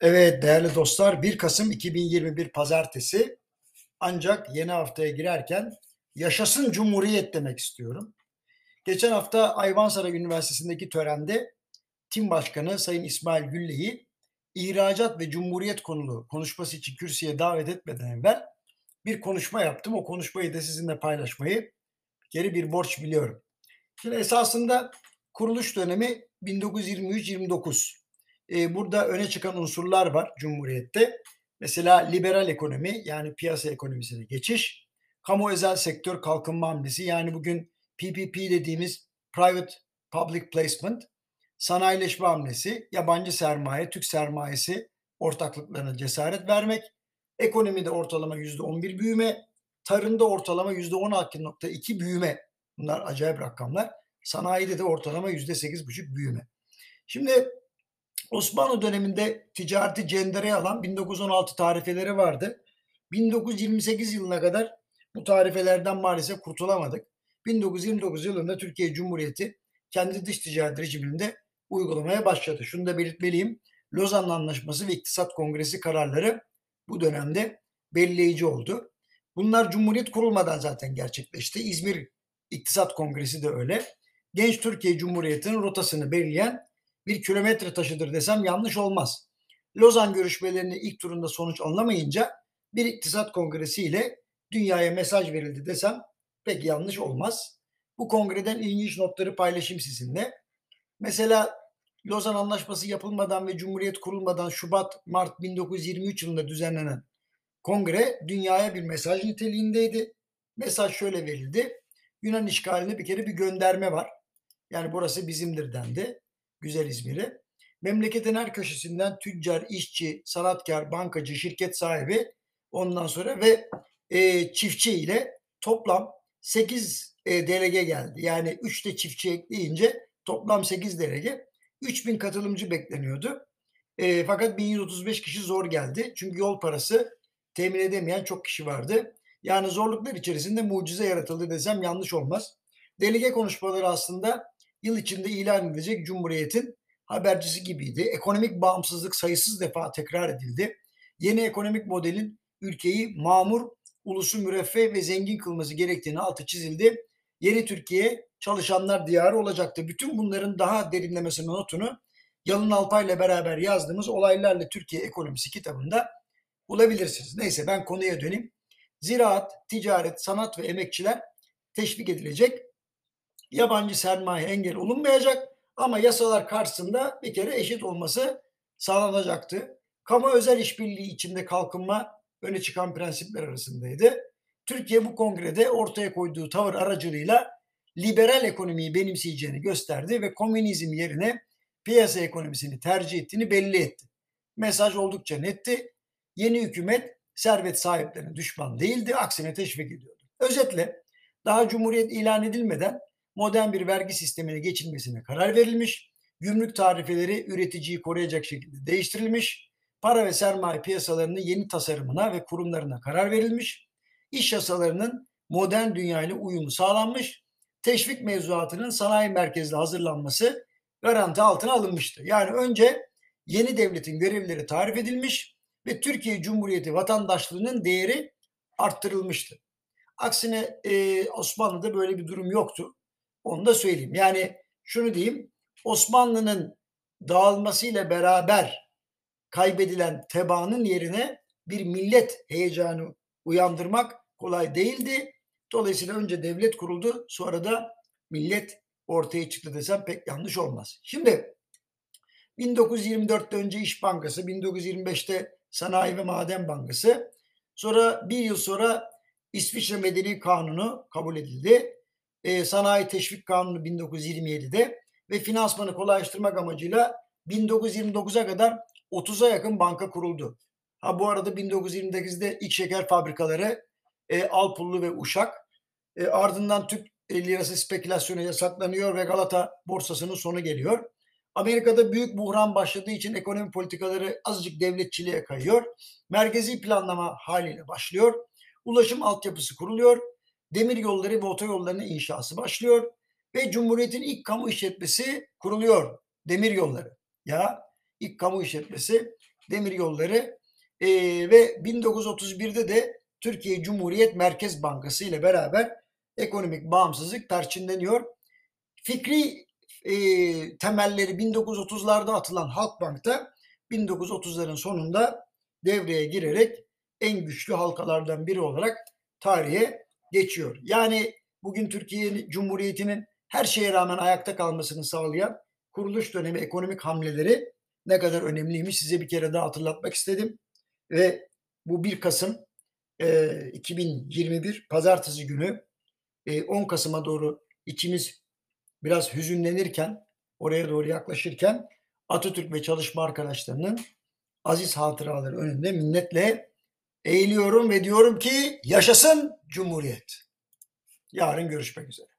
Evet değerli dostlar 1 Kasım 2021 Pazartesi ancak yeni haftaya girerken yaşasın Cumhuriyet demek istiyorum. Geçen hafta Ayvansaray Üniversitesi'ndeki törende Tim Başkanı Sayın İsmail Gülle'yi ihracat ve Cumhuriyet konulu konuşması için kürsüye davet etmeden evvel bir konuşma yaptım. O konuşmayı da sizinle paylaşmayı geri bir borç biliyorum. Şimdi esasında kuruluş dönemi 1923-29 e, burada öne çıkan unsurlar var Cumhuriyet'te. Mesela liberal ekonomi yani piyasa ekonomisine geçiş, kamu özel sektör kalkınma hamlesi yani bugün PPP dediğimiz Private Public Placement, sanayileşme hamlesi, yabancı sermaye, Türk sermayesi ortaklıklarına cesaret vermek, ekonomide ortalama %11 büyüme, tarımda ortalama %16.2 büyüme. Bunlar acayip rakamlar. Sanayide de ortalama %8,5 büyüme. Şimdi Osmanlı döneminde ticareti cendereye alan 1916 tarifeleri vardı. 1928 yılına kadar bu tarifelerden maalesef kurtulamadık. 1929 yılında Türkiye Cumhuriyeti kendi dış ticaret rejiminde uygulamaya başladı. Şunu da belirtmeliyim. Lozan Anlaşması ve İktisat Kongresi kararları bu dönemde belirleyici oldu. Bunlar Cumhuriyet kurulmadan zaten gerçekleşti. İzmir İktisat Kongresi de öyle. Genç Türkiye Cumhuriyeti'nin rotasını belirleyen bir kilometre taşıdır desem yanlış olmaz. Lozan görüşmelerinin ilk turunda sonuç alınamayınca bir iktisat kongresi ile dünyaya mesaj verildi desem pek yanlış olmaz. Bu kongreden ilginç notları paylaşayım sizinle. Mesela Lozan Anlaşması yapılmadan ve Cumhuriyet kurulmadan Şubat-Mart 1923 yılında düzenlenen kongre dünyaya bir mesaj niteliğindeydi. Mesaj şöyle verildi. Yunan işgaline bir kere bir gönderme var. Yani burası bizimdir dendi güzel İzmir'i. Memleketin her köşesinden tüccar, işçi, sanatkar, bankacı, şirket sahibi ondan sonra ve e, çiftçi ile toplam 8 e, delege geldi. Yani 3 de çiftçi ekleyince toplam 8 delege. 3000 katılımcı bekleniyordu. E, fakat 1135 kişi zor geldi. Çünkü yol parası temin edemeyen çok kişi vardı. Yani zorluklar içerisinde mucize yaratıldı desem yanlış olmaz. Delege konuşmaları aslında yıl içinde ilan edilecek Cumhuriyet'in habercisi gibiydi. Ekonomik bağımsızlık sayısız defa tekrar edildi. Yeni ekonomik modelin ülkeyi mamur, ulusu müreffeh ve zengin kılması gerektiğini altı çizildi. Yeni Türkiye çalışanlar diyarı olacaktı. Bütün bunların daha derinlemesine notunu Yalın Alpay ile beraber yazdığımız Olaylarla Türkiye Ekonomisi kitabında bulabilirsiniz. Neyse ben konuya döneyim. Ziraat, ticaret, sanat ve emekçiler teşvik edilecek yabancı sermaye engel olunmayacak ama yasalar karşısında bir kere eşit olması sağlanacaktı. Kamu özel işbirliği içinde kalkınma öne çıkan prensipler arasındaydı. Türkiye bu kongrede ortaya koyduğu tavır aracılığıyla liberal ekonomiyi benimseyeceğini gösterdi ve komünizm yerine piyasa ekonomisini tercih ettiğini belli etti. Mesaj oldukça netti. Yeni hükümet servet sahiplerine düşman değildi, aksine teşvik ediyordu. Özetle daha cumhuriyet ilan edilmeden modern bir vergi sistemine geçilmesine karar verilmiş. Gümrük tarifeleri üreticiyi koruyacak şekilde değiştirilmiş. Para ve sermaye piyasalarının yeni tasarımına ve kurumlarına karar verilmiş. İş yasalarının modern dünyayla uyumu sağlanmış. Teşvik mevzuatının sanayi merkezli hazırlanması garanti altına alınmıştı. Yani önce yeni devletin görevleri tarif edilmiş ve Türkiye Cumhuriyeti vatandaşlığının değeri arttırılmıştı. Aksine e, Osmanlı'da böyle bir durum yoktu. Onu da söyleyeyim. Yani şunu diyeyim. Osmanlı'nın dağılmasıyla beraber kaybedilen tebaanın yerine bir millet heyecanı uyandırmak kolay değildi. Dolayısıyla önce devlet kuruldu, sonra da millet ortaya çıktı desem pek yanlış olmaz. Şimdi 1924'te önce İş Bankası, 1925'te Sanayi ve Maden Bankası, sonra bir yıl sonra İsviçre Medeni Kanunu kabul edildi e, Sanayi Teşvik Kanunu 1927'de ve finansmanı kolaylaştırmak amacıyla 1929'a kadar 30'a yakın banka kuruldu. Ha bu arada 1928'de ilk şeker fabrikaları e, Alpullu ve Uşak e, ardından Türk lirası spekülasyonu yasaklanıyor ve Galata borsasının sonu geliyor. Amerika'da büyük buhran başladığı için ekonomi politikaları azıcık devletçiliğe kayıyor. Merkezi planlama haliyle başlıyor. Ulaşım altyapısı kuruluyor demir yolları ve otoyollarının inşası başlıyor ve Cumhuriyet'in ilk kamu işletmesi kuruluyor. Demir yolları. Ya ilk kamu işletmesi Demir Yolları e, ve 1931'de de Türkiye Cumhuriyet Merkez Bankası ile beraber ekonomik bağımsızlık perçinleniyor. Fikri e, temelleri 1930'larda atılan Halkbank'ta 1930'ların sonunda devreye girerek en güçlü halkalardan biri olarak tarihe geçiyor. Yani bugün Türkiye Cumhuriyeti'nin her şeye rağmen ayakta kalmasını sağlayan kuruluş dönemi ekonomik hamleleri ne kadar önemliymiş size bir kere daha hatırlatmak istedim. Ve bu 1 Kasım e, 2021 Pazartesi günü e, 10 Kasım'a doğru içimiz biraz hüzünlenirken, oraya doğru yaklaşırken Atatürk ve çalışma arkadaşlarının aziz hatıraları önünde minnetle eğiliyorum ve diyorum ki yaşasın Cumhuriyet. Yarın görüşmek üzere.